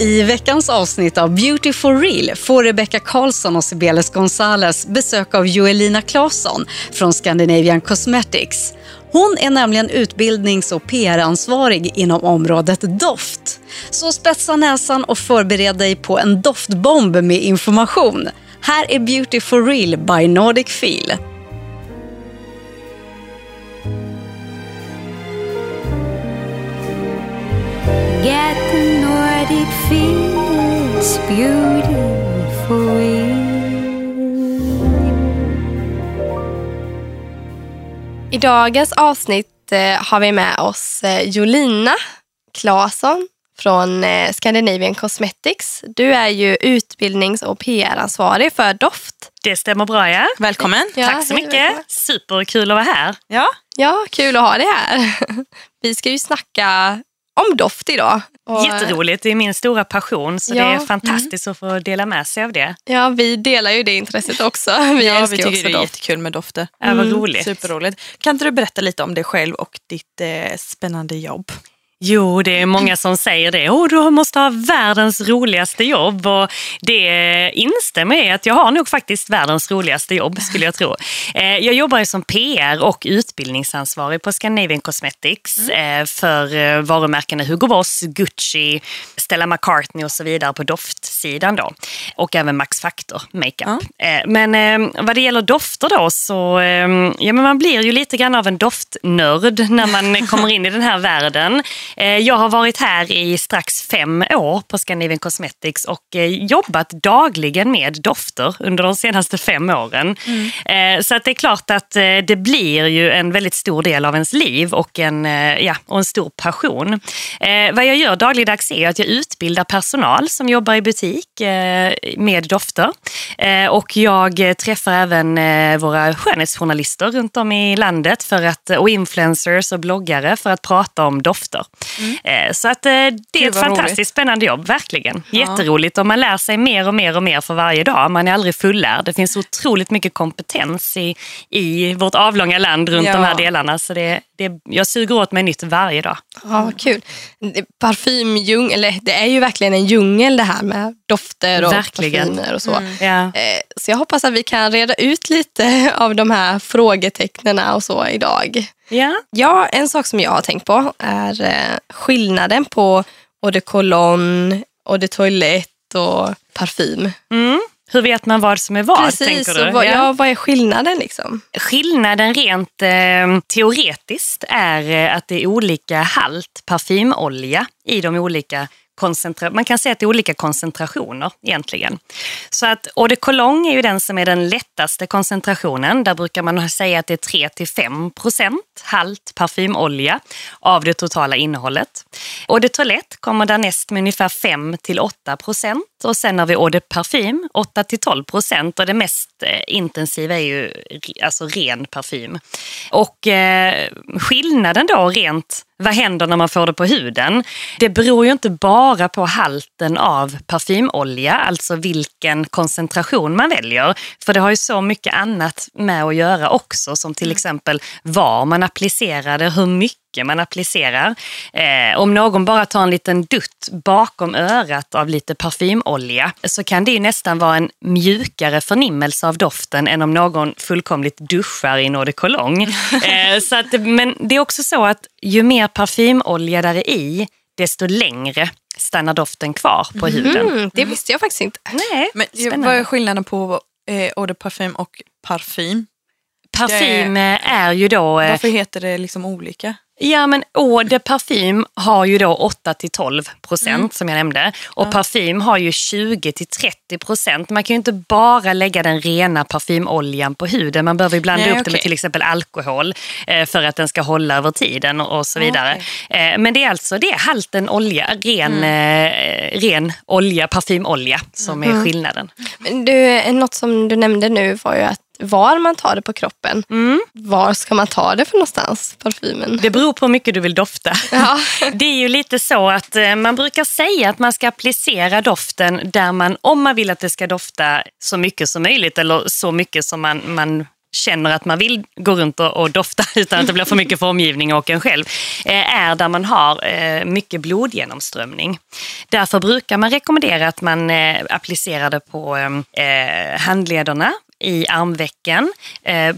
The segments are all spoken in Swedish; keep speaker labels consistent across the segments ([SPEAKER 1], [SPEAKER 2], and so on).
[SPEAKER 1] I veckans avsnitt av Beauty for real får Rebecca Karlsson och Sibeles Gonzales besök av Joelina Claesson från Scandinavian Cosmetics. Hon är nämligen utbildnings och PR-ansvarig inom området doft. Så spetsa näsan och förbered dig på en doftbomb med information. Här är Beauty for real by Nordic Feel.
[SPEAKER 2] Get the Nordic feel, it's beautiful.
[SPEAKER 3] I dagens avsnitt eh, har vi med oss eh, Jolina Claesson från eh, Scandinavian Cosmetics. Du är ju utbildnings och PR-ansvarig för doft.
[SPEAKER 4] Det stämmer bra ja.
[SPEAKER 5] Välkommen.
[SPEAKER 3] Ja,
[SPEAKER 4] Tack så mycket.
[SPEAKER 3] välkommen.
[SPEAKER 4] Superkul att vara här.
[SPEAKER 5] Ja,
[SPEAKER 3] Ja, kul att ha dig här. Vi ska ju snacka om doft idag. Och,
[SPEAKER 4] Jätteroligt, det är min stora passion så
[SPEAKER 3] Ja.
[SPEAKER 4] det är fantastiskt att få dela med sig av det.
[SPEAKER 3] Ja, vi delar ju det intresset också. Vi
[SPEAKER 5] ja
[SPEAKER 3] älskar
[SPEAKER 5] vi tycker
[SPEAKER 3] också
[SPEAKER 5] det är
[SPEAKER 3] doft.
[SPEAKER 5] jättekul med dofter.
[SPEAKER 4] Ja, vad roligt.
[SPEAKER 5] Superroligt. Kan inte du berätta lite om dig själv och ditt eh, spännande jobb?
[SPEAKER 4] Jo, det är många som säger det. Oh, du måste ha världens roligaste jobb. Och det instämmer jag i att jag har nog faktiskt världens roligaste jobb skulle jag tro. Eh, Jag jobbar ju som PR och utbildningsansvarig på Scandinavian Cosmetics eh, för eh, varumärkena Hugo Boss, Gucci, Stella McCartney och så vidare på doftsidan då. Och även Max Factor makeup. Eh, Men vad det gäller dofter då så ja, men man blir ju lite grann av en doftnörd när man kommer in i den här världen. Eh, Jag har varit här i strax fem år på Scandinavian Cosmetics och eh, jobbat dagligen med dofter under de senaste fem åren. Eh, Så att det är klart att det blir ju en väldigt stor del av ens liv och en, ja, och en stor passion. Vad jag gör dagligdags är att jag utbildar personal som jobbar i butik med dofter. Och jag träffar även våra skönhetsjournalister runt om i landet för att, och influencers och bloggare för att prata om dofter. Eh, Så att eh, det är
[SPEAKER 5] Gud,
[SPEAKER 4] ett fantastiskt
[SPEAKER 5] roligt.
[SPEAKER 4] spännande jobb, verkligen. Jätteroligt och man lär sig mer och mer och mer för varje dag. Man är aldrig fullärd. Det finns otroligt mycket kompetens i, i vårt avlånga land runt
[SPEAKER 5] Ja.
[SPEAKER 4] de här delarna. Så det, det, jag suger åt mig nytt varje dag.
[SPEAKER 3] Ja, kul. Parfymdjungel, eller det är ju verkligen en djungel det här med dofter och
[SPEAKER 4] Verkligen.
[SPEAKER 3] parfymer och så.
[SPEAKER 4] Ja.
[SPEAKER 3] Eh, Så jag hoppas att vi kan reda ut lite av de här frågetecknen och så idag.
[SPEAKER 4] Ja.
[SPEAKER 3] Ja, en sak som jag har tänkt på är eh, skillnaden på eau de cologne, eau de toilette och parfym.
[SPEAKER 4] Mm. Hur vet man vad som är vad?
[SPEAKER 3] Precis,
[SPEAKER 4] tänker du?
[SPEAKER 3] och vad, ja. vad är skillnaden liksom?
[SPEAKER 4] Skillnaden rent eh, teoretiskt är eh, att det är olika halt parfymolja i de olika koncentra- man kan säga att det är olika koncentrationer egentligen. Så att eau de cologne är ju den som är den lättaste koncentrationen. Där brukar man säga att det är 3-5 procent halt parfymolja av det totala innehållet. Eau de toilette kommer därnäst med ungefär 5-8 procent och sen har vi eau de parfym 8-12 procent och det mest eh, intensiva är ju alltså ren parfym. Och eh, skillnaden då rent vad händer när man får det på huden? Det beror ju inte bara på halten av parfymolja, alltså vilken koncentration man väljer. För det har ju så mycket annat med att göra också, som till exempel var man applicerar det, hur mycket man applicerar. Eh, om någon bara tar en liten dutt bakom örat av lite parfymolja så kan det ju nästan vara en mjukare förnimmelse av doften än om någon fullkomligt duschar i en eau de cologne. Eh, så att, men det är också så att ju mer parfymolja där är i, desto längre stannar doften kvar på huden.
[SPEAKER 3] Mm, det visste jag faktiskt inte.
[SPEAKER 4] Nej,
[SPEAKER 5] Men
[SPEAKER 4] spännande.
[SPEAKER 5] vad är skillnaden på eh, eau de parfym och parfym?
[SPEAKER 4] Parfym eh, är ju då... eh,
[SPEAKER 5] Varför heter det liksom olika?
[SPEAKER 4] Ja, men eau de parfym har ju då 8-12 procent som jag nämnde. Och parfym har ju 20-30 procent. Man kan ju inte bara lägga den rena parfymoljan på huden. Man behöver ju blanda
[SPEAKER 5] Nej,
[SPEAKER 4] upp det med till exempel alkohol eh, för att den ska hålla över tiden och, så vidare. Eh, men det är alltså det är halten olja, ren, eh, ren olja, parfymolja som är skillnaden.
[SPEAKER 3] Du, något som du nämnde nu var ju att var man tar det på kroppen. Var ska man ta det för någonstans, parfymen?
[SPEAKER 4] Det beror på hur mycket du vill dofta.
[SPEAKER 3] Ja.
[SPEAKER 4] Det är ju lite så att eh, man brukar säga att man ska applicera doften där man, om man vill att det ska dofta så mycket som möjligt eller så mycket som man, man känner att man vill gå runt och, och dofta utan att det blir för mycket för omgivningen och en själv, eh, är där man har eh, mycket blodgenomströmning. Därför brukar man rekommendera att man applicerar det på handlederna, i armvecken, eh,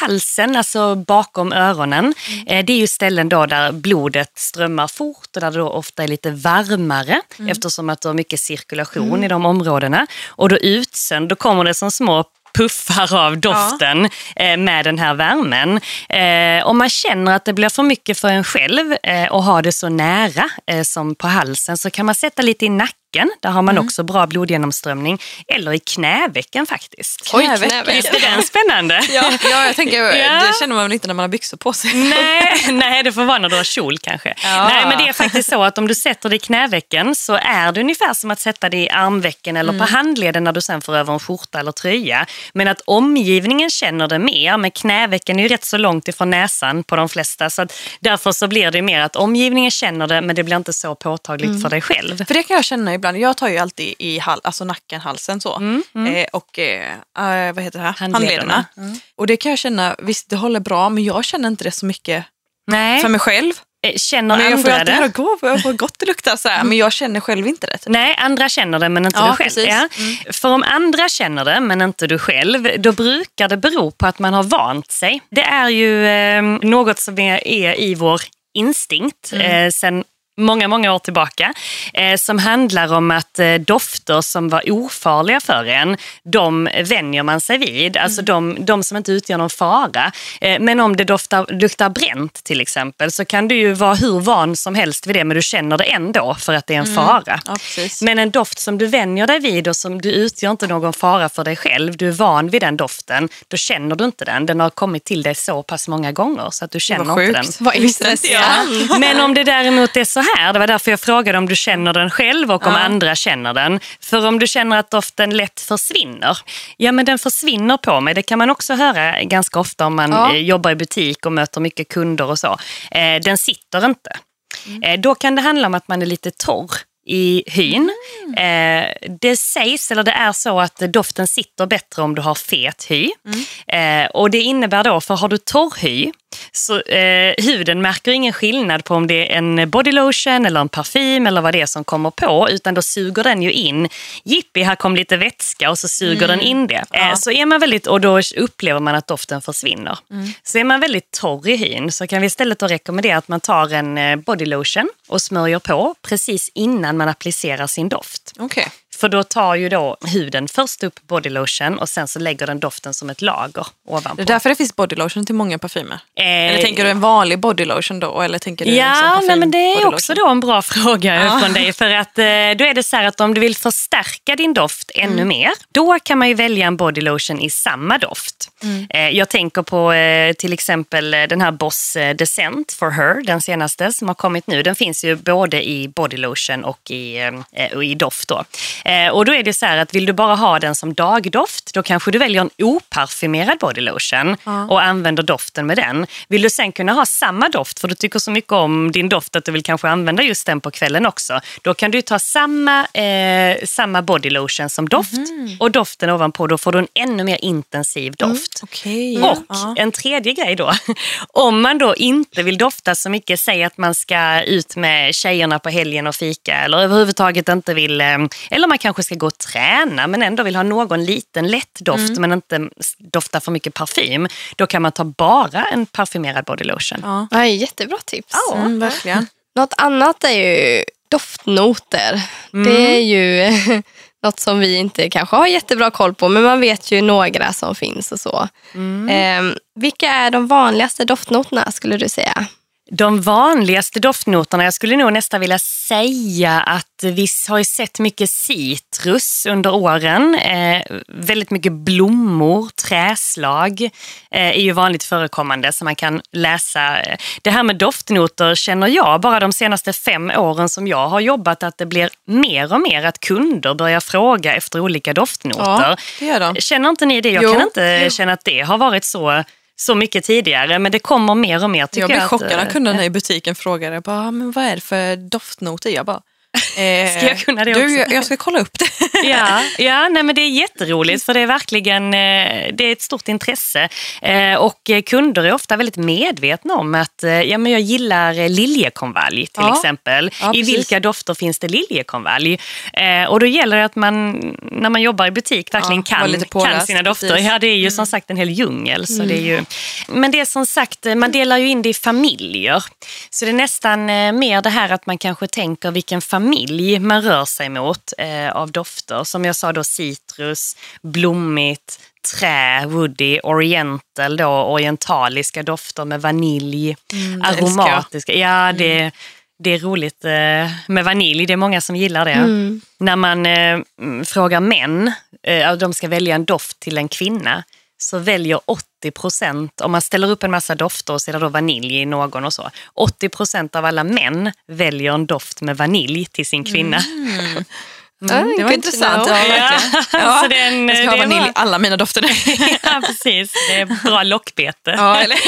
[SPEAKER 4] halsen, alltså bakom öronen.
[SPEAKER 5] Mm.
[SPEAKER 4] Eh, det är ju ställen då där blodet strömmar fort och där det då ofta är lite varmare
[SPEAKER 5] Mm.
[SPEAKER 4] eftersom att du har mycket cirkulation i de områdena. Och då utsönd, då kommer det som små puffar av doften eh, med den här värmen. Eh, om man känner att det blir för mycket för en själv eh, och ha det så nära eh, som på halsen så kan man sätta lite i nacken. Där har man
[SPEAKER 5] Mm.
[SPEAKER 4] också bra blodgenomströmning. Eller i knävecken faktiskt.
[SPEAKER 3] Oj,
[SPEAKER 5] Knävecken.
[SPEAKER 4] Visst är den spännande?
[SPEAKER 5] Ja, ja, jag tänker,
[SPEAKER 4] Ja.
[SPEAKER 5] det känner man väl inte när man har byxor på sig.
[SPEAKER 4] Nej, nej, det får vara när du har kjol kanske.
[SPEAKER 5] Ja.
[SPEAKER 4] Nej, men det är faktiskt så att om du sätter det i knävecken så är det ungefär som att sätta det i armvecken eller
[SPEAKER 5] Mm.
[SPEAKER 4] på handleden när du sen får över en skjorta eller tröja. Men att omgivningen känner det mer, men knävecken är ju rätt så långt ifrån näsan på de flesta. Så att därför så blir det mer att omgivningen känner det, men det blir inte så påtagligt
[SPEAKER 5] Mm.
[SPEAKER 4] för dig själv.
[SPEAKER 5] För det kan jag känna ibland. Jag tar ju alltid i hal, alltså nacken, halsen så. Eh, och eh, eh, vad heter det här?
[SPEAKER 4] Handlederna.
[SPEAKER 5] handlederna. Och det kan jag känna, visst det håller bra men jag känner inte det så mycket
[SPEAKER 4] Nej,
[SPEAKER 5] för mig själv.
[SPEAKER 4] Eh, känner
[SPEAKER 5] Men jag får
[SPEAKER 4] andra
[SPEAKER 5] alltid
[SPEAKER 4] det?
[SPEAKER 5] gå vad gott det luktar så här, men jag känner själv inte det. Typ.
[SPEAKER 4] Nej, andra känner det men inte
[SPEAKER 5] Ja,
[SPEAKER 4] du själv. Ja. För om andra känner det men inte du själv, då brukar det bero på att man har vant sig. Det är ju eh, något som är, i vår instinkt eh, sen många, många år tillbaka eh, som handlar om att eh, dofter som var ofarliga för en, de vänjer man sig vid. Alltså de, de som inte utgör någon fara. Eh, men om det doftar, luktar bränt till exempel så kan du ju vara hur van som helst vid det men du känner det ändå för att det är en fara.
[SPEAKER 5] Ja.
[SPEAKER 4] Men en doft som du vänjer dig vid och som du utgör inte någon fara för dig själv, du är van vid den doften, då känner du inte den. Den har kommit till dig så pass många gånger så att du känner inte den.
[SPEAKER 3] Vad intressant.
[SPEAKER 4] Men om det däremot är så här, det var därför jag frågade om du känner den själv och om andra känner den. För om du känner att doften lätt försvinner, ja men den försvinner på mig. Det kan man också höra ganska ofta om man
[SPEAKER 3] Ja.
[SPEAKER 4] eh, jobbar i butik och möter mycket kunder och så. Eh, den sitter inte. Eh, då kan det handla om att man är lite torr i hyn. Eh, det sägs, eller det är så att doften sitter bättre om du har fet hy. Eh, och det innebär då, för har du torr hy, så eh, huden märker ingen skillnad på om det är en bodylotion eller en parfym eller vad det är som kommer på, utan då suger den ju in, jippi, här kom lite vätska och så suger den in det. Eh, så är man väldigt, och då upplever man att doften försvinner. Så är man väldigt torr i hyn så kan vi istället rekommendera att man tar en eh, bodylotion och smörjer på precis innan man applicerar sin doft.
[SPEAKER 5] Okej.
[SPEAKER 4] För då tar ju då huden först upp bodylotion och sen så lägger den doften som ett lager ovanpå.
[SPEAKER 5] Det är därför det finns bodylotion till många parfymer.
[SPEAKER 4] Eh,
[SPEAKER 5] Eller tänker du en vanlig bodylotion då? Eller tänker du
[SPEAKER 4] Ja,
[SPEAKER 5] liksom parfym
[SPEAKER 4] nej, men det är
[SPEAKER 5] bodylotion?
[SPEAKER 4] också då en bra fråga från dig. För att eh, då är det så här att om du vill förstärka din doft
[SPEAKER 5] Mm.
[SPEAKER 4] ännu mer, då kan man ju välja en bodylotion i samma doft.
[SPEAKER 5] Mm.
[SPEAKER 4] Eh, jag tänker på eh, till exempel den här Boss Descent for Her, den senaste som har kommit nu. Den finns ju både i bodylotion och i, och i doft. Då. Eh, och då är det så här att vill du bara ha den som dagdoft, då kanske du väljer en oparfymerad bodylotion och använder doften med den. Vill du sen kunna ha samma doft, för du tycker så mycket om din doft att du vill kanske använda just den på kvällen också, då kan du ta samma, eh, samma bodylotion som doft och doften ovanpå, då får du en ännu mer intensiv doft.
[SPEAKER 5] Okej.
[SPEAKER 4] Och
[SPEAKER 5] Ja.
[SPEAKER 4] en tredje grej då, om man då inte vill dofta så mycket, säg att man ska ut med tjejerna på helgen och fika eller överhuvudtaget inte vill, eh, eller man kanske ska gå och träna men ändå vill ha någon liten lätt doft men inte dofta för mycket parfym, då kan man ta bara en parfymerad bodylotion.
[SPEAKER 5] Ja.
[SPEAKER 3] Ja, jättebra tips.
[SPEAKER 5] Mm, verkligen.
[SPEAKER 3] Något annat är ju doftnoter. Det är ju något som vi inte kanske har jättebra koll på, men man vet ju några som finns och så. Eh, vilka är de vanligaste doftnoterna skulle du säga?
[SPEAKER 4] De vanligaste doftnoterna, jag skulle nog nästan vilja säga att vi har ju sett mycket citrus under åren. Eh, väldigt mycket blommor, träslag eh, är ju vanligt förekommande som man kan läsa. Det här med doftnoter känner jag bara de senaste fem åren som jag har jobbat att det blir mer och mer att kunder börjar fråga efter olika doftnoter.
[SPEAKER 5] Ja, det gör de.
[SPEAKER 4] Känner inte ni det? Jag
[SPEAKER 5] Jo.
[SPEAKER 4] kan inte känna att det har varit så så mycket tidigare, men det kommer mer och mer. Tycker
[SPEAKER 5] Jag
[SPEAKER 4] att,
[SPEAKER 5] chockad när
[SPEAKER 4] eh,
[SPEAKER 5] kunderna i butiken frågade bara, "Ah, men vad är det för doftnoter. Jag bara,
[SPEAKER 4] Ska jag kunna det
[SPEAKER 5] du,
[SPEAKER 4] också?
[SPEAKER 5] jag, jag ska kolla upp det.
[SPEAKER 4] Ja, ja nej, men det är jätteroligt för det är verkligen eh, det är ett stort intresse. Eh, Och eh, kunder är ofta väldigt medvetna om att eh, ja, men jag gillar eh, liljekonvalj till
[SPEAKER 5] Ja.
[SPEAKER 4] exempel.
[SPEAKER 5] Ja,
[SPEAKER 4] I vilka dofter finns det liljekonvalj? Eh, Och då gäller det att man när man jobbar i butik verkligen
[SPEAKER 5] Ja,
[SPEAKER 4] kan,
[SPEAKER 5] lite
[SPEAKER 4] kan
[SPEAKER 5] påläst,
[SPEAKER 4] sina dofter.
[SPEAKER 5] precis. Mm.
[SPEAKER 4] Ja, det är ju som sagt en hel djungel. Så det är ju... Men det är som sagt, eh, man delar ju in det i familjer. Så det är nästan eh, mer det här att man kanske tänker vilken familj man rör sig mot eh, av dofter. Som jag sa då citrus, blommigt, trä, woody, oriental då, orientaliska dofter med vanilj,
[SPEAKER 5] Mm,
[SPEAKER 4] aromatiska. Ja, det, det är roligt eh, med vanilj. Det är många som gillar det. När man eh, mm, frågar män, eh, de ska välja en doft till en kvinna, så väljer 80 procent, om man ställer upp en massa dofter och det då vanilj i någon och så. 80 procent av alla män väljer en doft med vanilj till sin kvinna.
[SPEAKER 3] Mm,
[SPEAKER 5] Det var intressant. Ja.
[SPEAKER 4] Ja, så det är en-
[SPEAKER 5] jag ska ha vanilj i alla mina dofter.
[SPEAKER 4] ja, precis. Det är bra lockbete.
[SPEAKER 5] ja, eller?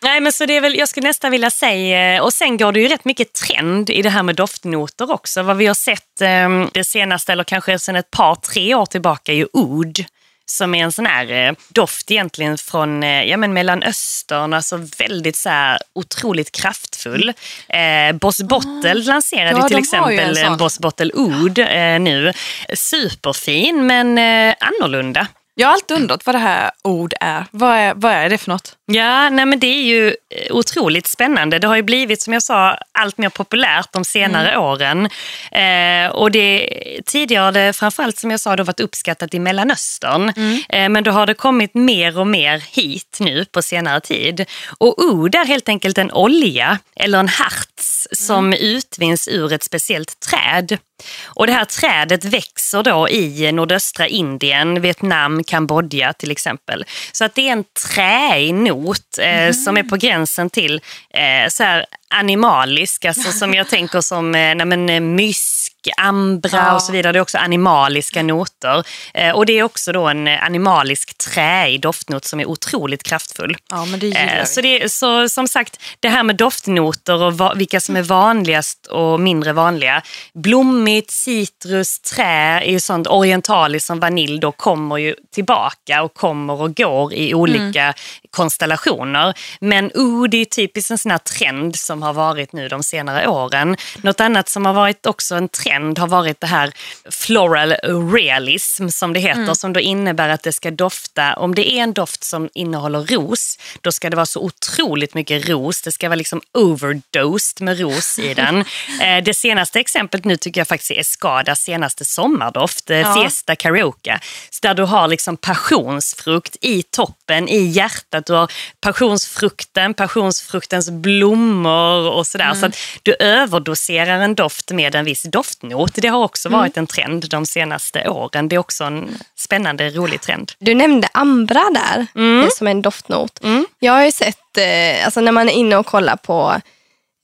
[SPEAKER 4] Nej, men så det är väl, jag skulle nästan vilja säga, och sen går det ju rätt mycket trend i det här med doftnoter också. Vad vi har sett eh, det senaste, eller kanske sedan ett par, tre år tillbaka, är ju oud. Som är en sån här eh, doft egentligen från eh, ja, men Mellanöstern, alltså väldigt så här, otroligt kraftfull. Eh, Boss Bottle lanserade
[SPEAKER 5] Ja,
[SPEAKER 4] till exempel en
[SPEAKER 5] sån.
[SPEAKER 4] Boss Bottle Oud eh, nu. Superfin men eh, annorlunda.
[SPEAKER 5] Jag har alltid undrat vad det här ord är. Vad är, vad är det för något?
[SPEAKER 4] Ja, nej men det är ju eh, otroligt spännande. Det har ju blivit, som jag sa, allt mer populärt de senare
[SPEAKER 5] Mm.
[SPEAKER 4] åren. Eh, och det, tidigare har det framförallt, som jag sa, då varit uppskattat i Mellanöstern.
[SPEAKER 5] Mm.
[SPEAKER 4] Eh, men då har det kommit mer och mer hit nu på senare tid. Och oud är helt enkelt en olja, eller en harts, som
[SPEAKER 5] Mm.
[SPEAKER 4] utvinns ur ett speciellt träd. Och det här trädet växer då i nordöstra Indien, Vietnam, Kambodja till exempel. Så att det är en träig not eh, som är på gränsen till eh, så här animalisk, alltså som jag tänker som eh, nej men, eh, mysk, ambra
[SPEAKER 5] Ja.
[SPEAKER 4] och så vidare. Det är också animaliska noter. Eh, och det är också då en animalisk träig doftnot som är otroligt kraftfull.
[SPEAKER 5] Ja, men det gillar
[SPEAKER 4] Eh. Så, det, så som sagt, det här med doftnoter och vilka som är vanligast och mindre vanliga. Blommigt, citrus, trä är ju sånt orientaliskt som vanilj då kommer ju tillbaka och kommer och går i olika konstellationer. Men oud är typiskt en sån här trend som har varit nu de senare åren. Något annat som har varit också en trend har varit det här floral realism som det heter, som då innebär att det ska dofta, om det är en doft som innehåller ros, då ska det vara så otroligt mycket ros. Det ska vara liksom overdosed med ros i den. Eh, det senaste exemplet nu tycker jag faktiskt är Escadas senaste sommardoft, eh,
[SPEAKER 5] Ja.
[SPEAKER 4] Fiesta Karaoke. Så där du har liksom passionsfrukt i toppen, i hjärtat. Du har passionsfrukten, passionsfruktens blommor och sådär. Så att du överdoserar en doft med en viss doftnot. Det har också varit en trend de senaste åren. Det är också en spännande, rolig trend.
[SPEAKER 3] Du nämnde ambra där eh, som en doftnot. Jag har ju sett, eh, alltså när man är inne och kollar på,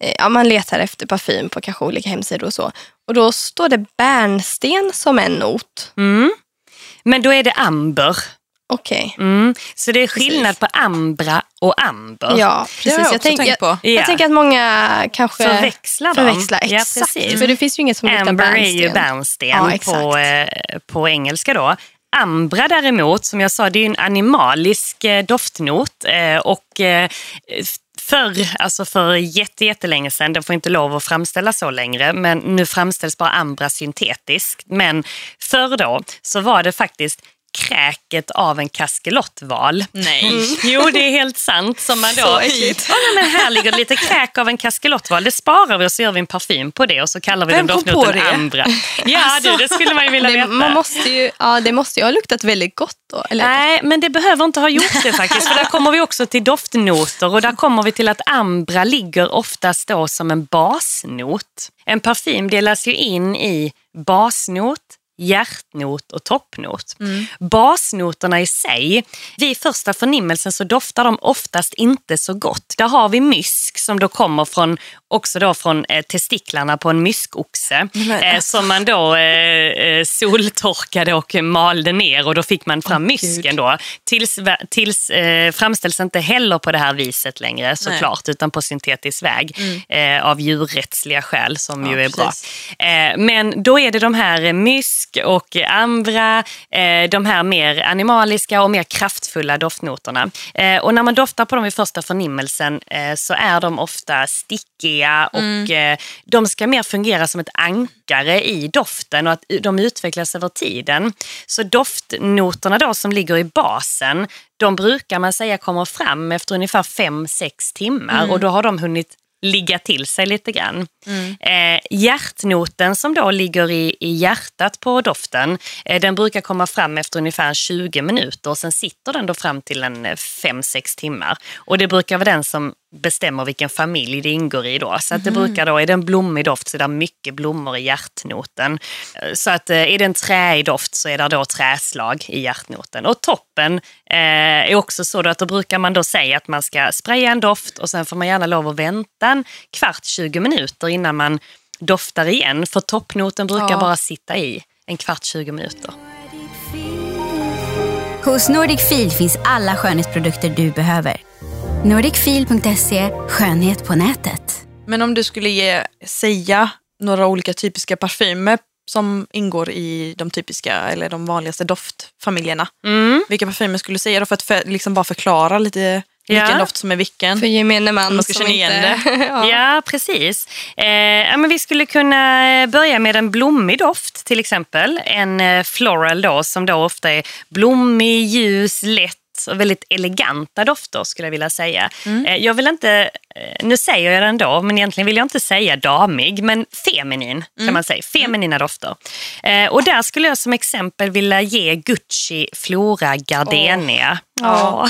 [SPEAKER 3] eh, ja man letar efter parfym på kanske olika hemsidor och så. Och då står det bärnsten som en not.
[SPEAKER 4] Men då är det amber.
[SPEAKER 3] Okej.
[SPEAKER 4] Mm. Så det är skillnad på ambra och amber.
[SPEAKER 3] Ja,
[SPEAKER 5] Det har
[SPEAKER 3] precis.
[SPEAKER 5] jag också
[SPEAKER 3] tänk-
[SPEAKER 5] tänkt på.
[SPEAKER 3] Jag,
[SPEAKER 4] Ja.
[SPEAKER 3] jag tänker att många kanske
[SPEAKER 4] Förväxlar dem.
[SPEAKER 3] förväxlar.
[SPEAKER 4] Ja,
[SPEAKER 3] Exakt,
[SPEAKER 4] precis.
[SPEAKER 3] för det finns ju inget som luktar
[SPEAKER 4] Amber är
[SPEAKER 3] bärnsten.
[SPEAKER 4] ju bärnsten
[SPEAKER 3] Ja,
[SPEAKER 4] på, eh, på engelska då. Ambra däremot, som jag sa, det är ju en animalisk eh, doftnot. Eh, och eh, Förr, alltså för jätte, jättelänge sedan, den får inte lov att framställas så längre, men nu framställs bara ambra syntetiskt. Men förr då så var det faktiskt kräket av en kaskelottval.
[SPEAKER 5] Nej.
[SPEAKER 4] Jo, det är helt sant. Som man då,
[SPEAKER 5] Så äckligt.
[SPEAKER 4] Ja, nej, men här ligger lite kräk av en kaskelottval. Det sparar vi och så gör vi en parfym på det och så kallar vi
[SPEAKER 5] Vem
[SPEAKER 4] den doftnoten
[SPEAKER 5] det?
[SPEAKER 4] Ambra. Ja, du, det skulle man ju vilja
[SPEAKER 3] Det,
[SPEAKER 4] veta.
[SPEAKER 3] man måste ju, ja, det måste ju ha luktat väldigt gott då. Eller?
[SPEAKER 4] Nej, men det behöver inte ha gjort det faktiskt. För där kommer vi också till doftnoter och där kommer vi till att ambra ligger oftast då som en basnot. En parfym delas ju in i basnot, hjärtnot och toppnot. Basnoterna i sig, vid första förnimmelsen så doftar de oftast inte så gott. Där har vi mysk som då kommer från, också då från eh, testiklarna på en myskoxe eh, som man då eh, eh, soltorkade och malde ner och då fick man fram
[SPEAKER 5] Åh,
[SPEAKER 4] mysken. Då. Tills, tills eh, framställs inte heller på det här viset längre såklart utan på syntetisk väg eh, av djurrättsliga skäl som
[SPEAKER 5] Ja,
[SPEAKER 4] ju är bra.
[SPEAKER 5] precis.
[SPEAKER 4] Eh, men då är det de här eh, mysk och ambra, eh, de här mer animaliska och mer kraftfulla doftnoterna. Eh, och när man doftar på dem vid första förnimmelsen eh, så är de ofta stickiga och eh, de ska mer fungera som ett ankare i doften och att de utvecklas över tiden. Så doftnoterna då som ligger i basen, de brukar man säga kommer fram efter ungefär 5-6 timmar och då har de hunnit ligga till sig lite grann. Eh, hjärtnoten som då ligger i, i hjärtat på doften, eh, den brukar komma fram efter ungefär 20 minuter och sen sitter den då fram till en 5-6 timmar. Och det brukar vara den som bestämmer vilken familj det ingår i då. Så att det brukar då, är det en blommig doft så är det mycket blommor i hjärtnoten. Eh, Så att eh, är det en träig doft så är det då träslag i hjärtnoten. Och toppen eh, är också så då att då brukar man då säga att man ska spraya en doft och sen får man gärna lov att vänta en kvart, 20 minuter innan man doftar igen. För toppnoten brukar
[SPEAKER 5] Ja.
[SPEAKER 4] bara sitta i en kvart, 20 minuter.
[SPEAKER 6] Hos Nordic Feel finns alla skönhetsprodukter du behöver. Nordicfeel.se, skönhet på nätet.
[SPEAKER 5] Men om du skulle ge, säga några olika typiska parfymer som ingår i de typiska eller de vanligaste doftfamiljerna.
[SPEAKER 4] Mm.
[SPEAKER 5] Vilka parfymer skulle du säga då för att för, liksom bara förklara lite vilken
[SPEAKER 4] Ja.
[SPEAKER 5] doft som är vilken?
[SPEAKER 3] För gemene man
[SPEAKER 5] Man ska
[SPEAKER 3] som
[SPEAKER 5] känna igen
[SPEAKER 3] inte... ja.
[SPEAKER 4] Ja, precis. Eh, ja, men vi skulle kunna börja med en blommig doft till exempel. En eh, floral då som då ofta är blommig, ljus, lätt väldigt eleganta dofter skulle jag vilja säga. Eh, jag vill inte, nu säger jag det ändå, men egentligen vill jag inte säga damig, men feminin kan man säga. Feminina dofter. Eh, och där skulle jag som exempel vilja ge Gucci Flora Gardenia.
[SPEAKER 5] Ja.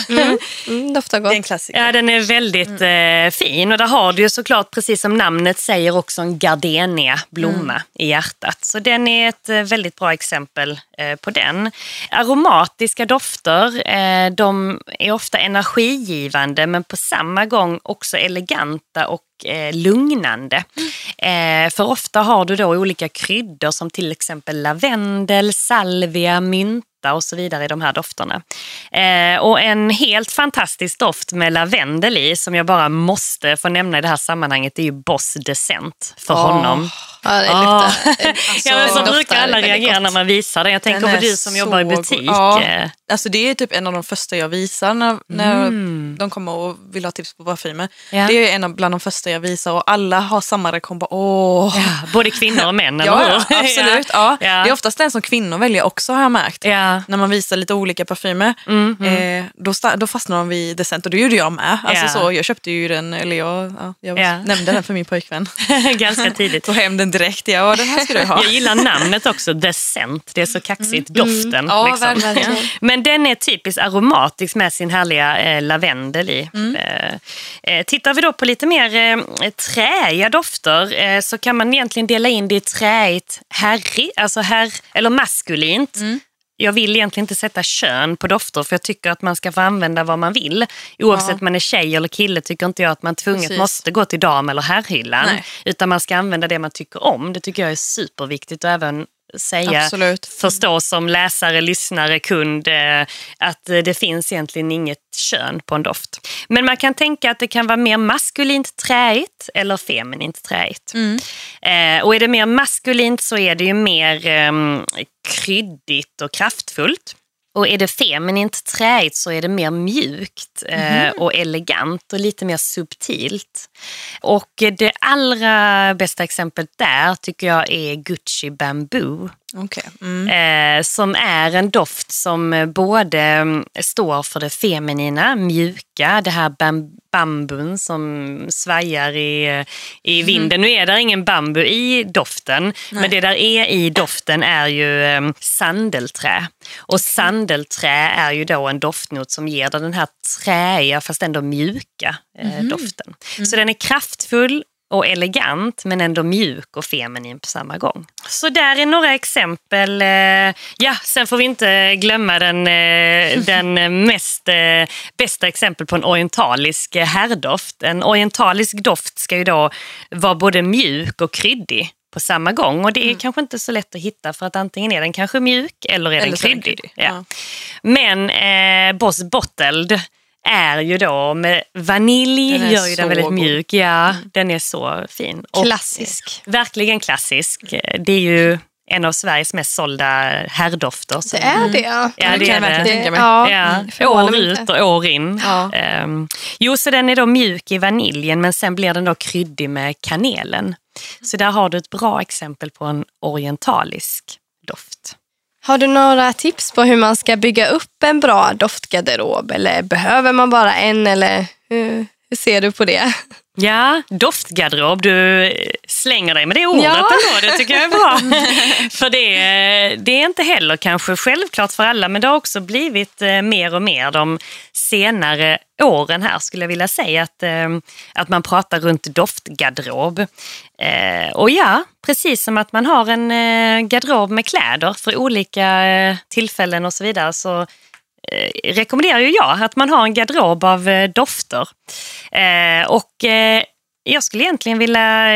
[SPEAKER 3] Mm, doftar
[SPEAKER 5] Det är en
[SPEAKER 3] gott.
[SPEAKER 5] klassiker.
[SPEAKER 4] Ja, den är väldigt eh, fin och där har du ju såklart, precis som namnet säger, också en gardenia-blomma i hjärtat. Så den är ett eh, väldigt bra exempel eh, på den. Aromatiska dofter, eh, de är ofta energigivande men på samma gång också eleganta och eh, lugnande. Eh, för ofta har du då olika kryddor som till exempel lavendel, salvia, mynta och så vidare i de här dofterna. Eh, och en helt fantastisk doft med lavendel i som jag bara måste få nämna i det här sammanhanget är ju Boss Descent för
[SPEAKER 5] Åh,
[SPEAKER 4] honom.
[SPEAKER 3] Ja, det
[SPEAKER 4] Ah.
[SPEAKER 3] luktar.
[SPEAKER 4] ja, men så
[SPEAKER 3] doftar
[SPEAKER 4] brukar alla reagera
[SPEAKER 3] gott.
[SPEAKER 4] när man visar den. Jag tänker
[SPEAKER 5] Den
[SPEAKER 4] på du som jobbar i butik.
[SPEAKER 5] Ja.
[SPEAKER 4] Eh,
[SPEAKER 5] Alltså det är typ en av de första jag visar när, när de kommer och vill ha tips på parfymer.
[SPEAKER 4] Ja.
[SPEAKER 5] Det är en av bland de första jag visar och alla har samma reaktion. Bara, Åh.
[SPEAKER 4] ja, både kvinnor och män, eller
[SPEAKER 5] Ja,
[SPEAKER 4] hur?
[SPEAKER 5] absolut. Ja. Det är oftast den som kvinnor väljer också har jag märkt. När man visar lite olika parfymer.
[SPEAKER 4] Mm,
[SPEAKER 5] Eh, då, då fastnar de vid Decent och det gjorde jag med. Alltså så, jag köpte ju den, eller jag, ja, jag
[SPEAKER 4] Ja.
[SPEAKER 5] nämnde den för min pojkvän.
[SPEAKER 4] Ganska tidigt.
[SPEAKER 5] Tog hem den direkt. Ja, den här ska du ha.
[SPEAKER 4] Jag gillar namnet också, The Scent. Det är så kaxigt. Doften.
[SPEAKER 5] Ja,
[SPEAKER 4] liksom.
[SPEAKER 5] verkligen.
[SPEAKER 4] Men den är typiskt aromatisk med sin härliga eh, lavendel i. Eh, eh, tittar vi då på lite mer eh, träiga dofter eh, så kan man egentligen dela in det i träigt herrig, alltså herr, eller maskulint. Jag vill egentligen inte sätta kön på dofter för jag tycker att man ska få använda vad man vill. Oavsett om man är tjej eller kille tycker inte jag att man tvunget
[SPEAKER 5] Precis.
[SPEAKER 4] måste gå till dam eller herrhyllan. Utan man ska använda det man tycker om. Det tycker jag är superviktigt och även säga,
[SPEAKER 5] Absolut.
[SPEAKER 4] förstå som läsare, lyssnare, kund eh, att det finns egentligen inget kön på en doft. Men man kan tänka att det kan vara mer maskulint träigt eller feminint träigt. Eh, och är det mer maskulint så är det ju mer eh, kryddigt och kraftfullt. Och är det feminint träigt så är det mer mjukt eh, och elegant och lite mer subtilt. Och det allra bästa exemplet där tycker jag är Gucci Bamboo.
[SPEAKER 5] Okej. Mm.
[SPEAKER 4] Eh, som är en doft som eh, både mm, står för det feminina, mjuka, det här bam bambun som svajar i, eh, i vinden. Nu är det ingen bambu i doften, men det där är i doften är ju eh, sandelträ. Och sandelträ är ju då en doftnot som ger den här träiga fast ändå mjuka eh, doften. Så den är kraftfull, och elegant men ändå mjuk och feminin på samma gång. Så där är några exempel. Eh, Ja, sen får vi inte glömma den, eh, den mest eh, bästa exempel på en orientalisk herrdoft. En orientalisk doft ska ju då vara både mjuk och kryddig på samma gång. Och det är kanske inte så lätt att hitta för att antingen är den kanske mjuk eller är
[SPEAKER 5] Eller
[SPEAKER 4] den
[SPEAKER 5] är
[SPEAKER 4] kryddig, Ja.
[SPEAKER 5] ja.
[SPEAKER 4] Men eh, Boss Bottled är ju då med vanilj,
[SPEAKER 5] Den
[SPEAKER 4] gör ju den väldigt
[SPEAKER 5] god.
[SPEAKER 4] mjuk. Ja, den är så fin. Och,
[SPEAKER 3] Klassisk.
[SPEAKER 4] eh, verkligen klassisk. Det är ju en av Sveriges mest sålda herrdofter. så-
[SPEAKER 3] Det är det.
[SPEAKER 4] Ja,
[SPEAKER 5] det
[SPEAKER 4] det
[SPEAKER 5] kan jag verkligen tänka mig.
[SPEAKER 3] Ja,
[SPEAKER 4] Ja,
[SPEAKER 3] det förvånar
[SPEAKER 4] år ut och år in.
[SPEAKER 5] Ja.
[SPEAKER 4] Ehm, jo, så den är då mjuk i vaniljen men sen blir den då kryddig med kanelen. Så där har du ett bra exempel på en orientalisk.
[SPEAKER 3] Har du några tips på hur man ska bygga upp en bra doftgarderob? Eller behöver man bara en? Eller hur, hur ser du på det?
[SPEAKER 4] Ja, doftgarderob. Du eh, slänger dig med det ordet
[SPEAKER 3] Ja.
[SPEAKER 4] ändå. Det tycker jag är bra. för det, det är inte heller kanske självklart för alla men det har också blivit eh, mer och mer de senare åren här skulle jag vilja säga att, eh, att man pratar runt doftgarderob. Eh, Och ja, precis som att man har en eh, garderob med kläder för olika eh, tillfällen och så vidare så eh, rekommenderar ju jag att man har en garderob av eh, dofter. Eh, och eh, jag skulle egentligen vilja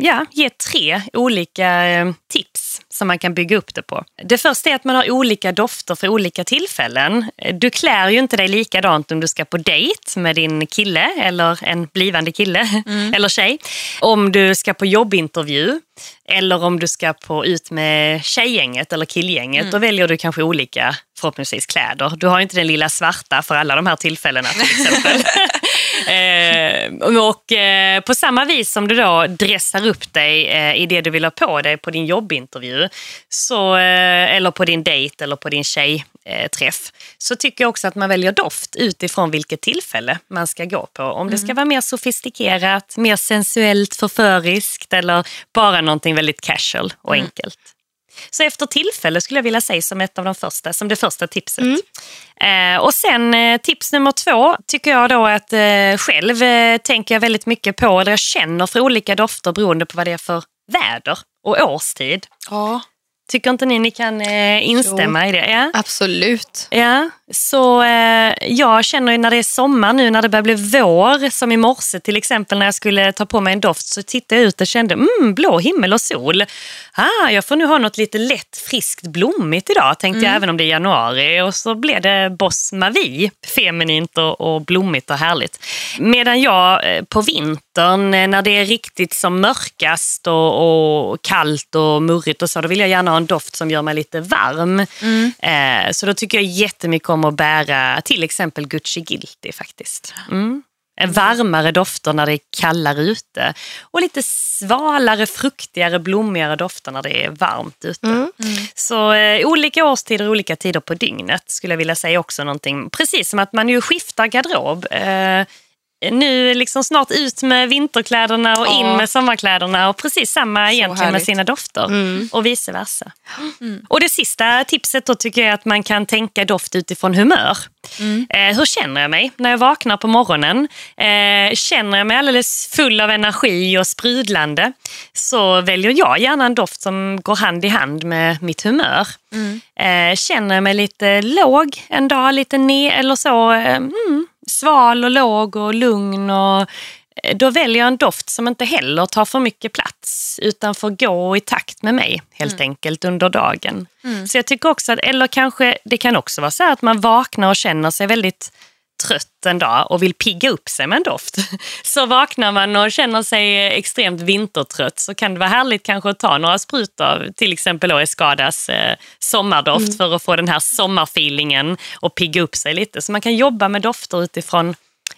[SPEAKER 4] ja, ge tre olika eh, tips som man kan bygga upp det på. Det första är att man har olika dofter för olika tillfällen. Du klär ju inte dig likadant om du ska på dejt med din kille eller en blivande kille eller tjej. Om du ska på jobbintervju eller om du ska på ut med tjejgänget eller killgänget. Då väljer du kanske olika, förhoppningsvis, kläder. Du har ju inte den lilla svarta för alla de här tillfällena till exempel. Eh, och eh, på samma vis som du då dressar upp dig eh, i det du vill ha på dig på din jobbintervju så, eh, eller på din dejt eller på din tjejträff så tycker jag också att man väljer doft utifrån vilket tillfälle man ska gå på. Om det ska vara mer sofistikerat, mer sensuellt förföriskt eller bara någonting väldigt casual och enkelt. Så efter tillfälle skulle jag vilja säga som ett av de första, som det första tipset. Eh, och sen eh, tips nummer två tycker jag då att eh, själv eh, tänker jag väldigt mycket på, eller jag känner för olika dofter beroende på vad det är för väder och årstid.
[SPEAKER 5] Ja.
[SPEAKER 4] Tycker inte ni ni kan eh, instämma i det? Ja?
[SPEAKER 3] Absolut.
[SPEAKER 4] Ja, så eh, jag känner ju när det är sommar nu, när det börjar bli vår, som i morse till exempel när jag skulle ta på mig en doft, så tittade jag ut och kände mm, blå himmel och sol. Ah, jag får nu ha något lite lätt, friskt, blommigt idag, tänkte jag, även om det är januari. Och så blev det Boss Mavi, feminint och, och blommigt och härligt. Medan jag eh, på vintern, eh, när det är riktigt som mörkast och, och kallt och murrigt och så, då vill jag gärna ha en doft som gör mig lite varm. Eh, så då tycker jag jättemycket om att bära till exempel Gucci Guilty faktiskt. Mm. En Varmare dofter när det är kallare ute och lite svalare, fruktigare, blommigare dofter när det är varmt ute. Så eh, olika årstider och olika tider på dygnet skulle jag vilja säga också någonting. Precis som att man ju skiftar garderob. Eh, nu liksom snart ut med vinterkläderna och in
[SPEAKER 5] Ja.
[SPEAKER 4] med sommarkläderna och precis samma egentligen med
[SPEAKER 5] härligt.
[SPEAKER 4] sina dofter och vice versa. Och det sista tipset då tycker jag är att man kan tänka doft utifrån humör. Eh, hur känner jag mig när jag vaknar på morgonen? Eh, känner jag mig alldeles full av energi och sprudlande så väljer jag gärna en doft som går hand i hand med mitt humör. Eh, känner jag mig lite låg en dag, lite ner eller så, eh, mm, sval och låg och lugn och eh, då väljer jag en doft som inte heller tar för mycket plats utan får gå i takt med mig helt enkelt under dagen. Så jag tycker också att, eller kanske det kan också vara så här att man vaknar och känner sig väldigt trött en dag och vill pigga upp sig med en doft. Så vaknar man och känner sig extremt vintertrött så kan det vara härligt kanske att ta några sprut av till exempel Escadas eh, sommardoft för att få den här sommarfeelingen och pigga upp sig lite. Så man kan jobba med dofter utifrån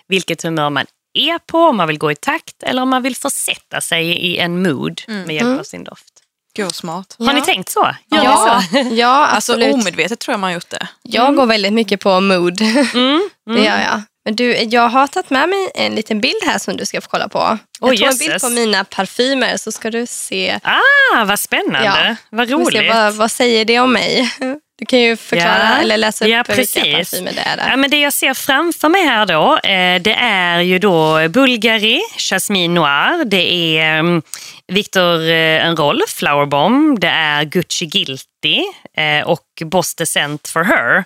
[SPEAKER 4] vilket humör man är på, om man vill gå i takt eller om man vill försätta sig i en mood med hjälp av sin doft.
[SPEAKER 5] Gud vad smart.
[SPEAKER 4] Har ni tänkt så? Gör
[SPEAKER 3] Ja,
[SPEAKER 4] så?
[SPEAKER 3] ja
[SPEAKER 5] Alltså
[SPEAKER 3] absolut.
[SPEAKER 5] omedvetet tror jag man har gjort det.
[SPEAKER 3] Jag går väldigt mycket på mood.
[SPEAKER 4] Mm,
[SPEAKER 3] Det gör jag. Men du, jag har tagit med mig en liten bild här som du ska få kolla på. Jag
[SPEAKER 4] Oj,
[SPEAKER 3] tog en bild på mina parfymer så ska du se.
[SPEAKER 4] Ah, vad spännande.
[SPEAKER 3] Ja.
[SPEAKER 4] Vad roligt.
[SPEAKER 3] Vad, vad säger det om mig? Du kan ju förklara
[SPEAKER 4] Ja.
[SPEAKER 3] eller läsa upp
[SPEAKER 4] Ja,
[SPEAKER 3] vilka
[SPEAKER 4] precis.
[SPEAKER 3] parfymer det är. Där.
[SPEAKER 4] Ja, men det jag ser framför mig här då, eh, det är ju då Bulgari, Jasmine Noir, det är um, Victor eh, Enroll, Flower Bomb, det är Gucci Guilty eh, och Boss Descent for Her.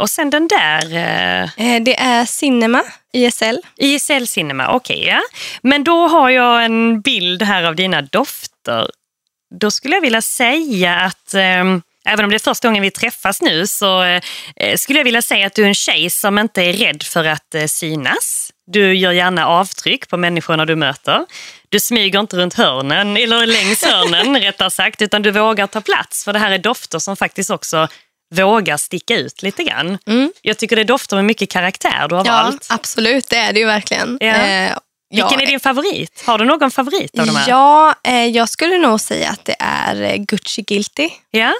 [SPEAKER 4] Och sen den där
[SPEAKER 3] Det är Cinema, ISL.
[SPEAKER 4] ISL Cinema, okej ja. Men då har jag en bild här av dina dofter. Då skulle jag vilja säga att eh, Även om det är första gången vi träffas nu så eh, skulle jag vilja säga att du är en tjej som inte är rädd för att eh, synas. Du gör gärna avtryck på människorna du möter. Du smyger inte runt hörnen, eller längs hörnen rättare sagt, utan du vågar ta plats. För det här är dofter som faktiskt också vågar sticka ut lite grann. Jag tycker det är dofter med mycket karaktär du har
[SPEAKER 3] Ja,
[SPEAKER 4] valt.
[SPEAKER 3] absolut. Det är det ju verkligen.
[SPEAKER 4] Ja.
[SPEAKER 3] Eh,
[SPEAKER 4] Vilken
[SPEAKER 3] ja,
[SPEAKER 4] är din favorit? Har du någon favorit av de här?
[SPEAKER 3] Ja, eh, jag skulle nog säga att det är eh, Gucci Guilty.
[SPEAKER 4] Ja?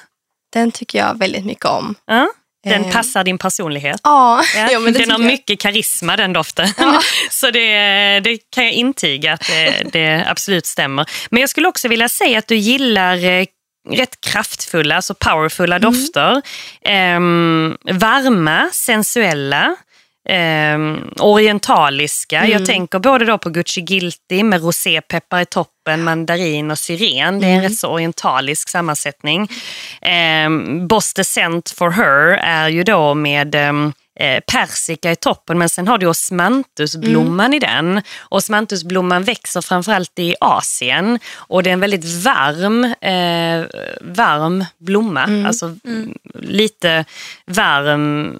[SPEAKER 3] Den tycker jag väldigt mycket om.
[SPEAKER 4] ja. Den
[SPEAKER 3] Eh.
[SPEAKER 4] passar din personlighet.
[SPEAKER 3] Ja,
[SPEAKER 4] Ja,
[SPEAKER 3] ja, men
[SPEAKER 4] den har
[SPEAKER 3] jag.
[SPEAKER 4] mycket karisma den doften. Så det, det kan jag intyga att det, det absolut stämmer. Men jag skulle också vilja säga att du gillar eh, rätt kraftfulla, alltså powerfulla
[SPEAKER 3] Mm.
[SPEAKER 4] dofter. Ehm, varma, sensuella. ehm, orientaliska.
[SPEAKER 3] Mm.
[SPEAKER 4] Jag tänker både då på Gucci Guilty med rosépeppar i toppen, mandarin och syren. Det är
[SPEAKER 3] Mm.
[SPEAKER 4] en rätt så orientalisk sammansättning. Um, Boss Descent for Her är ju då med ehm, eh, persika i toppen men sen har du osmanthusblomman i den. Osmanthusblomman växer framförallt i Asien och det är en väldigt varm, eh, varm blomma. Alltså mm, lite varm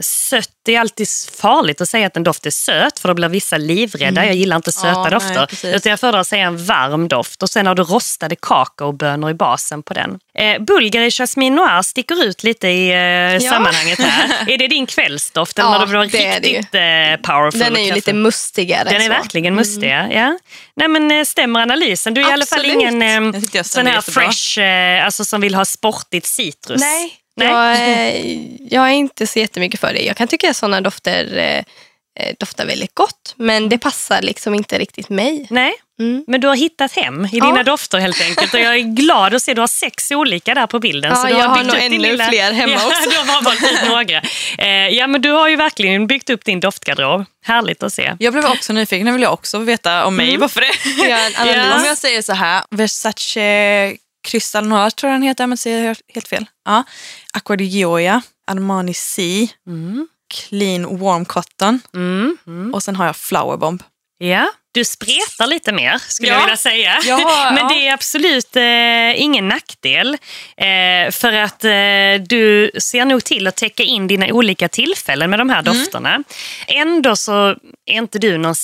[SPEAKER 4] Sött är alltid farligt att säga att en doft är söt för då blir vissa livrädda. Jag gillar inte söta
[SPEAKER 5] Ja, nej,
[SPEAKER 4] dofter.
[SPEAKER 5] precis.
[SPEAKER 4] utan jag föredrar att säga en varm doft och sen har du rostade kakaobönor i basen på den. Eh, Bulgari Jasmine Noir sticker ut lite i eh, sammanhanget här. är det din kvällsdoft eller
[SPEAKER 3] Ja,
[SPEAKER 4] när du var
[SPEAKER 3] det är det
[SPEAKER 4] riktigt eh, powerful?
[SPEAKER 3] Den är ju lite mustigare.
[SPEAKER 4] Den är
[SPEAKER 3] så.
[SPEAKER 4] verkligen mustig, ja. Nej, men eh, stämmer analysen? Du är i alla fall
[SPEAKER 3] Absolut.
[SPEAKER 4] ingen eh, sån här
[SPEAKER 5] jättebra.
[SPEAKER 4] fresh, eh, alltså som vill ha sportigt citrus.
[SPEAKER 3] Nej,
[SPEAKER 4] Nej.
[SPEAKER 3] Jag, jag är inte så jättemycket för det. Jag kan tycka att sådana dofter eh, doftar väldigt gott, men det passar liksom inte riktigt mig.
[SPEAKER 4] Nej,
[SPEAKER 3] Mm.
[SPEAKER 4] men du har hittat hem i
[SPEAKER 3] Ja.
[SPEAKER 4] dina dofter helt enkelt. Och jag är glad att se att du har sex olika där på bilden.
[SPEAKER 3] Ja,
[SPEAKER 4] så du
[SPEAKER 3] jag har
[SPEAKER 4] byggt
[SPEAKER 3] nog ännu fler hemma
[SPEAKER 4] ja,
[SPEAKER 3] också.
[SPEAKER 4] Du har bara valt ut några. Eh, ja, men du har ju verkligen byggt upp din doftgarderob. Härligt att se.
[SPEAKER 5] Jag blev också nyfiken, nu vill jag också veta om mig. Varför det?
[SPEAKER 3] En analys.
[SPEAKER 5] Om jag säger så här, Versace Crystal Noir tror jag den heter, men säger jag helt fel. Ja. Aqua di Gioia, Armani Sea, Clean Warm Cotton
[SPEAKER 4] Mm. Mm.
[SPEAKER 5] och sen har jag Flower Bomb.
[SPEAKER 4] Ja, du spretar lite mer skulle
[SPEAKER 5] Ja.
[SPEAKER 4] jag vilja säga.
[SPEAKER 5] Ja,
[SPEAKER 4] Men det är absolut eh, ingen nackdel. Eh, för att eh, du ser nog till att täcka in dina olika tillfällen med de här
[SPEAKER 5] Mm.
[SPEAKER 4] dofterna. Ändå så är inte du någon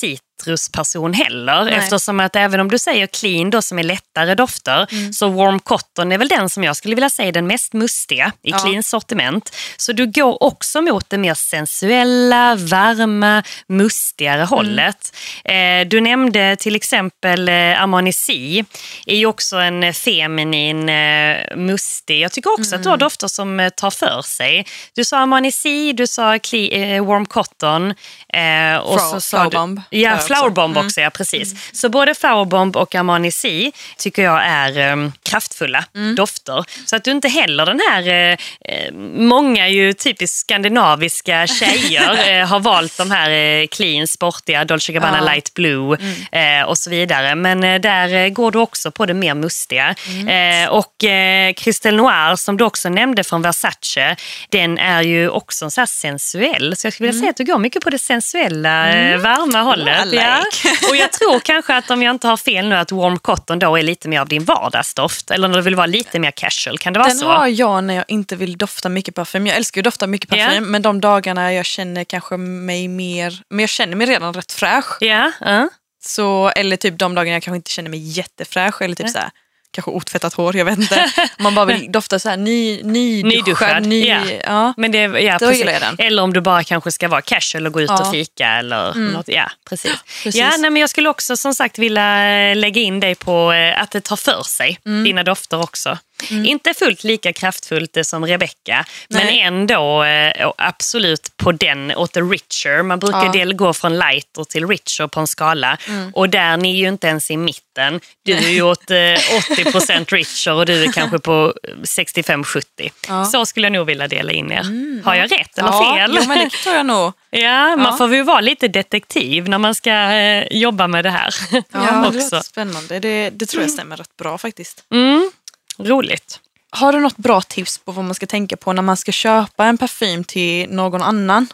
[SPEAKER 4] citrusperson heller.
[SPEAKER 5] Nej.
[SPEAKER 4] Eftersom att även om du säger clean då som är lättare dofter
[SPEAKER 5] Mm.
[SPEAKER 4] så warm cotton är väl den som jag skulle vilja säga är den mest mustiga i
[SPEAKER 5] Ja.
[SPEAKER 4] clean sortiment. Så du går också mot det mer sensuella, varma, mustigare hållet. Eh, du nämnde till exempel eh, Armani Sea. är ju också en feminin, eh, mustig. Jag tycker också att du har dofter som tar för sig. Du sa Armani Sea, du sa Warm Cotton. Eh, och
[SPEAKER 5] Flower-
[SPEAKER 4] så sa du-. Ja,
[SPEAKER 5] Också.
[SPEAKER 4] Flower Bomb också, ja precis. Så både Flower Bomb och Armani Sea tycker jag är eh, kraftfulla dofter. Så att du inte heller den här, eh, många ju typiskt skandinaviska tjejer eh, har valt de här eh, clean, sportiga, Dolce Gabbana
[SPEAKER 5] Ja.
[SPEAKER 4] Light Blue eh, och så vidare. Men där går du också på det mer mustiga. Eh, och eh, Cristel Noir som du också nämnde från Versace, den är ju också så här sensuell. Så jag skulle vilja säga att du går mycket på det sensuella, varma hållet. Ja. Och jag tror kanske att om jag inte har fel nu att Warm Cotton då är lite mer av din vardagsdoft. Eller när du vill vara lite mer casual. Kan det vara
[SPEAKER 5] Den
[SPEAKER 4] så?
[SPEAKER 5] har jag när jag inte vill dofta mycket parfym. Jag älskar ju att dofta mycket parfym, men de dagarna jag känner kanske mig mer, men jag känner mig redan rätt fräsch.
[SPEAKER 4] Ja, ja.
[SPEAKER 5] Så, eller typ de dagarna jag kanske inte känner mig jättefräsch eller typ så här, kanske otvättat hår, jag vet inte. Man bara vill dofta så här ny, nyduschad.
[SPEAKER 4] Nyduschad,
[SPEAKER 5] Ny,
[SPEAKER 4] ja.
[SPEAKER 5] ja.
[SPEAKER 4] Men det, ja,
[SPEAKER 5] Då
[SPEAKER 4] precis.
[SPEAKER 5] jag den.
[SPEAKER 4] Eller om du bara kanske ska vara casual och gå ut
[SPEAKER 5] Ja.
[SPEAKER 4] och fika. Eller något. Ja, precis.
[SPEAKER 5] precis.
[SPEAKER 4] Ja, nej, men jag skulle också som sagt vilja lägga in dig på eh, att det tar för sig,
[SPEAKER 5] Mm.
[SPEAKER 4] dina dofter också. Inte fullt lika kraftfullt eh, som Rebecca, men ändå eh, absolut på den, åt the richer. Man brukar
[SPEAKER 5] Ja.
[SPEAKER 4] del gå från lighter till richer på en skala. Och där ni är ju inte ens i mitten. Du är ju åt eh, 80% richer och du är kanske på 65-70.
[SPEAKER 5] Ja.
[SPEAKER 4] Så skulle jag nog vilja dela in er. Har jag rätt eller
[SPEAKER 5] ja,
[SPEAKER 4] fel?
[SPEAKER 5] Jo, men det tror jag nog.
[SPEAKER 4] Ja, man
[SPEAKER 5] Ja.
[SPEAKER 4] får ju vara lite detektiv när man ska eh, jobba med det här.
[SPEAKER 5] Ja, men det
[SPEAKER 4] också.
[SPEAKER 5] låter spännande. Det, det tror jag stämmer rätt bra faktiskt.
[SPEAKER 4] Mm, roligt.
[SPEAKER 5] Har du något bra tips på vad man ska tänka på när man ska köpa en parfym till någon annan?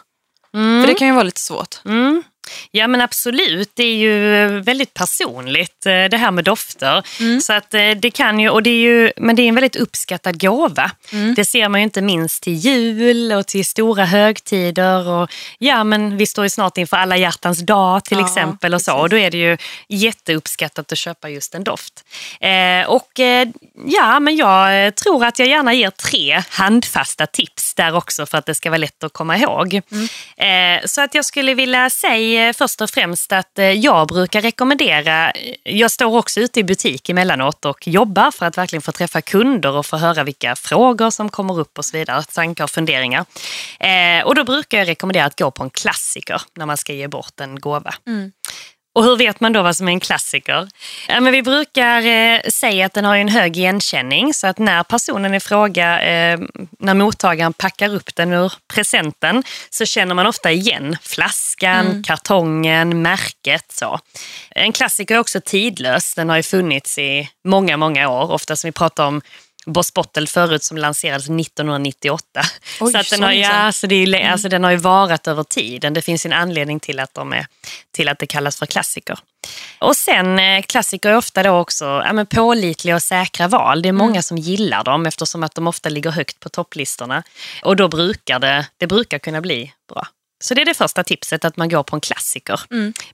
[SPEAKER 5] För det kan ju vara lite svårt.
[SPEAKER 4] Mm. Ja men absolut, det är ju väldigt personligt eh, det här med dofter. Så att eh, det kan ju, och det är ju, men det är en väldigt uppskattad gåva. Det ser man ju inte minst till jul och till stora högtider. Och, ja men vi står ju snart inför alla hjärtans dag till
[SPEAKER 5] Ja,
[SPEAKER 4] exempel och så. Och då är det ju jätteuppskattat att köpa just en doft. Eh, och eh, ja men jag eh, tror att jag gärna ger tre handfasta tips där också för att det ska vara lätt att komma ihåg. Eh, så att jag skulle vilja säga Eh, först och främst att eh, jag brukar rekommendera, eh, jag står också ute i butik emellanåt och jobbar för att verkligen få träffa kunder och få höra vilka frågor som kommer upp och så vidare, tankar och funderingar. Eh, och då brukar jag rekommendera att gå på en klassiker när man ska ge bort en gåva. Mm. Och hur vet man då vad som är en klassiker? Ja, men vi brukar eh, säga att den har en hög igenkänning så att när personen i fråga, eh, när mottagaren packar upp den ur presenten så känner man ofta igen flaskan, kartongen, märket. Så. En klassiker är också tidlös. Den har ju funnits i många, många år. Ofta som vi pratar om Boss Bottle förut som lanserades 1998.
[SPEAKER 5] Oj,
[SPEAKER 4] så att den,
[SPEAKER 5] så
[SPEAKER 4] har,
[SPEAKER 5] länge
[SPEAKER 4] ja,
[SPEAKER 5] sedan.
[SPEAKER 4] så det är, ju- alltså, den har ju varat över tiden. Det finns en anledning till att, de är, till att det kallas för klassiker. Och sen eh, klassiker är ofta då också ja, men pålitliga och säkra val. Det är många som gillar dem eftersom att de ofta ligger högt på topplistorna. Och då brukar det, det brukar kunna bli bra. Så det är det första tipset, att man går på en klassiker.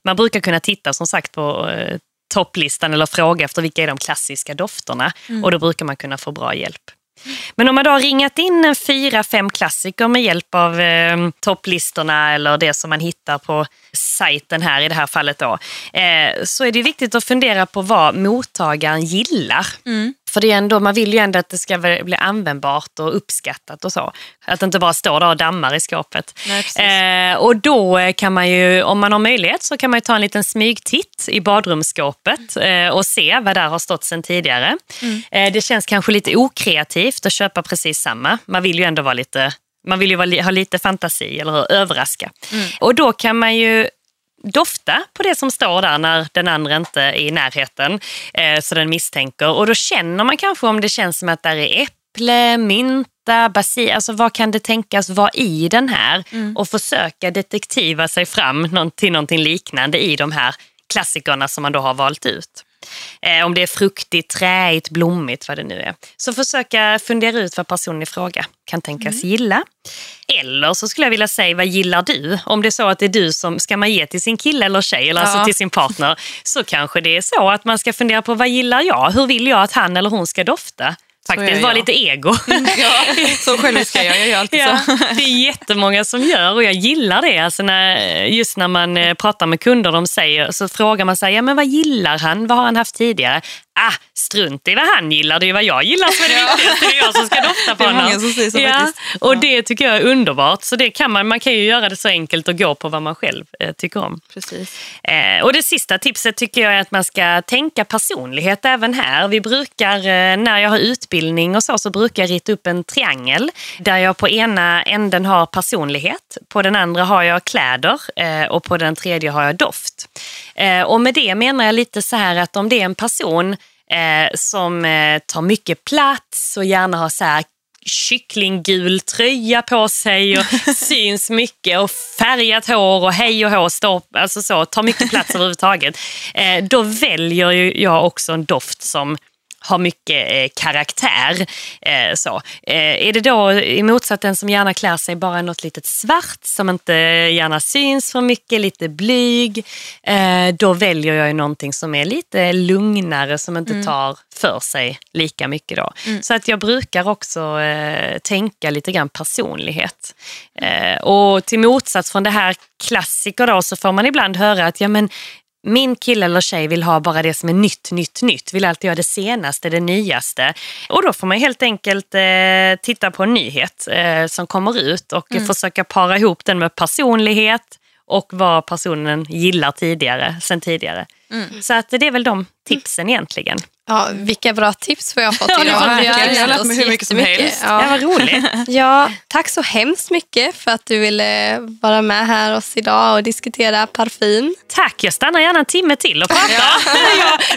[SPEAKER 4] Man brukar kunna titta som sagt på eh, topplistan eller fråga efter vilka är de klassiska dofterna. Och då brukar man kunna få bra hjälp. Men om man då har ringat in en fyra, fem klassiker med hjälp av eh, topplistorna eller det som man hittar på sajten här i det här fallet då, eh, så är det viktigt att fundera på vad mottagaren gillar. För det är ändå, man vill ju ändå att det ska bli användbart och uppskattat och så. Att det inte bara står där och dammar i skåpet.
[SPEAKER 5] Nej.
[SPEAKER 4] Eh, och då eh, kan man ju, om man har möjlighet, så kan man ta en liten smygtitt i badrumsskåpet eh, och se vad där har stått sedan tidigare. Eh, det känns kanske lite okreativt att köpa precis samma. Man vill ju ändå vara lite, man vill ju ha lite fantasi eller hur, överraska. Och då kan man ju dofta på det som står där när den andra inte är i närheten. Eh, så den misstänker. Och då känner man kanske om det känns som att där är äpple, mynta, basil. Alltså vad kan det tänkas vara i den här? Och försöka detektiva sig fram till någonting liknande i de här klassikerna som man då har valt ut. Eh, om det är fruktigt, träigt, blommigt, vad det nu är. Så försöka fundera ut vad personen i fråga kan tänkas gilla. Eller så skulle jag vilja säga, vad gillar du? Om det är så att det är du som ska man ge till sin kille eller tjej, eller alltså
[SPEAKER 5] Ja.
[SPEAKER 4] till sin partner, så kanske det är så att man ska fundera på vad gillar jag? Hur vill jag att han eller hon ska dofta? Faktiskt, vara lite ego.
[SPEAKER 5] Ja, så självisk jag. Jag gör alltid
[SPEAKER 4] Ja,
[SPEAKER 5] så.
[SPEAKER 4] det är jättemånga som gör och jag gillar det. Alltså när, just när man eh, pratar med kunder de säger, så frågar man sig, ja, men vad gillar han? Vad har han haft tidigare? Ah, strunt i vad han gillar, det är vad jag gillar som är det viktigaste. Det är jag som ska dofta på honom.
[SPEAKER 5] så
[SPEAKER 4] ja. Och
[SPEAKER 5] Ja.
[SPEAKER 4] det tycker jag är underbart. Så det kan man, man kan ju göra det så enkelt och gå på vad man själv eh, tycker om.
[SPEAKER 5] Precis.
[SPEAKER 4] Eh, och det sista tipset tycker jag är att man ska tänka personlighet även här. Vi brukar, eh, när jag har utbildning och så, så brukar jag rita upp en triangel där jag på ena änden har personlighet, på den andra har jag kläder eh, och på den tredje har jag doft. Eh, och med det menar jag lite så här att om det är en person eh, som tar mycket plats och gärna har så här kycklinggul tröja på sig och syns mycket och färgat hår och hej och hå, står, alltså så, tar mycket plats överhuvudtaget. Eh, då väljer ju jag också en doft som har mycket eh, karaktär. Eh, så. Eh, är det då i motsatt den som gärna klär sig bara något litet svart som inte gärna syns för mycket, lite blyg, eh, då väljer jag ju någonting som är lite lugnare som inte tar för sig lika mycket då. Så att jag brukar också eh, tänka lite grann personlighet. Eh, och till motsats från det här klassiker då så får man ibland höra att ja men min kille eller tjej vill ha bara det som är nytt, nytt, nytt. Vill alltid göra det senaste, det nyaste. Och då får man helt enkelt eh, titta på en nyhet eh, som kommer ut och
[SPEAKER 5] Mm.
[SPEAKER 4] försöka para ihop den med personlighet och vad personen gillar tidigare, sen tidigare.
[SPEAKER 5] Mm.
[SPEAKER 4] Så att det är väl de tipsen egentligen.
[SPEAKER 3] Ja, vilka bra tips vi har fått
[SPEAKER 4] Ja, det
[SPEAKER 3] idag.
[SPEAKER 4] var
[SPEAKER 5] verkligen. Jag har lärt mig hur mycket som helst.
[SPEAKER 4] Ja,
[SPEAKER 3] Ja.
[SPEAKER 4] vad roligt.
[SPEAKER 3] Ja, tack så hemskt mycket för att du ville vara med här oss idag och diskutera parfym.
[SPEAKER 4] Tack, jag stannar gärna en timme till och pratar.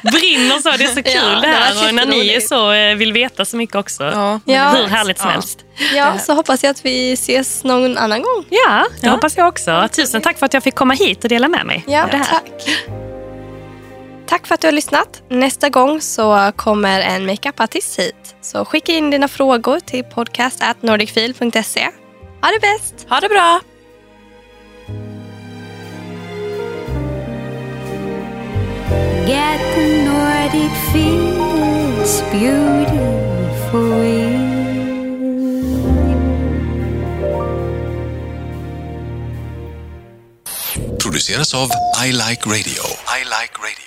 [SPEAKER 4] jag brinner så, det är så kul
[SPEAKER 3] Ja,
[SPEAKER 4] det
[SPEAKER 3] det var
[SPEAKER 4] här. Och när ni är så, eh, vill veta så mycket också.
[SPEAKER 5] Ja.
[SPEAKER 3] Ja.
[SPEAKER 4] Hur härligt som
[SPEAKER 5] Ja.
[SPEAKER 4] helst.
[SPEAKER 3] Ja, så hoppas jag att vi ses någon annan gång.
[SPEAKER 4] Ja, det hoppas jag också. Tusen tack för att jag fick komma hit och dela med mig
[SPEAKER 3] Ja,
[SPEAKER 4] av det här.
[SPEAKER 3] tack. Tack för att du har lyssnat. Nästa gång så kommer en makeupartist hit. Så skicka in dina frågor till podcast.nordicfil.se. Ha det bäst!
[SPEAKER 5] Ha det bra!
[SPEAKER 2] Get the Nordic feel, it's beautiful.
[SPEAKER 7] produceras av I Like Radio. I like radio.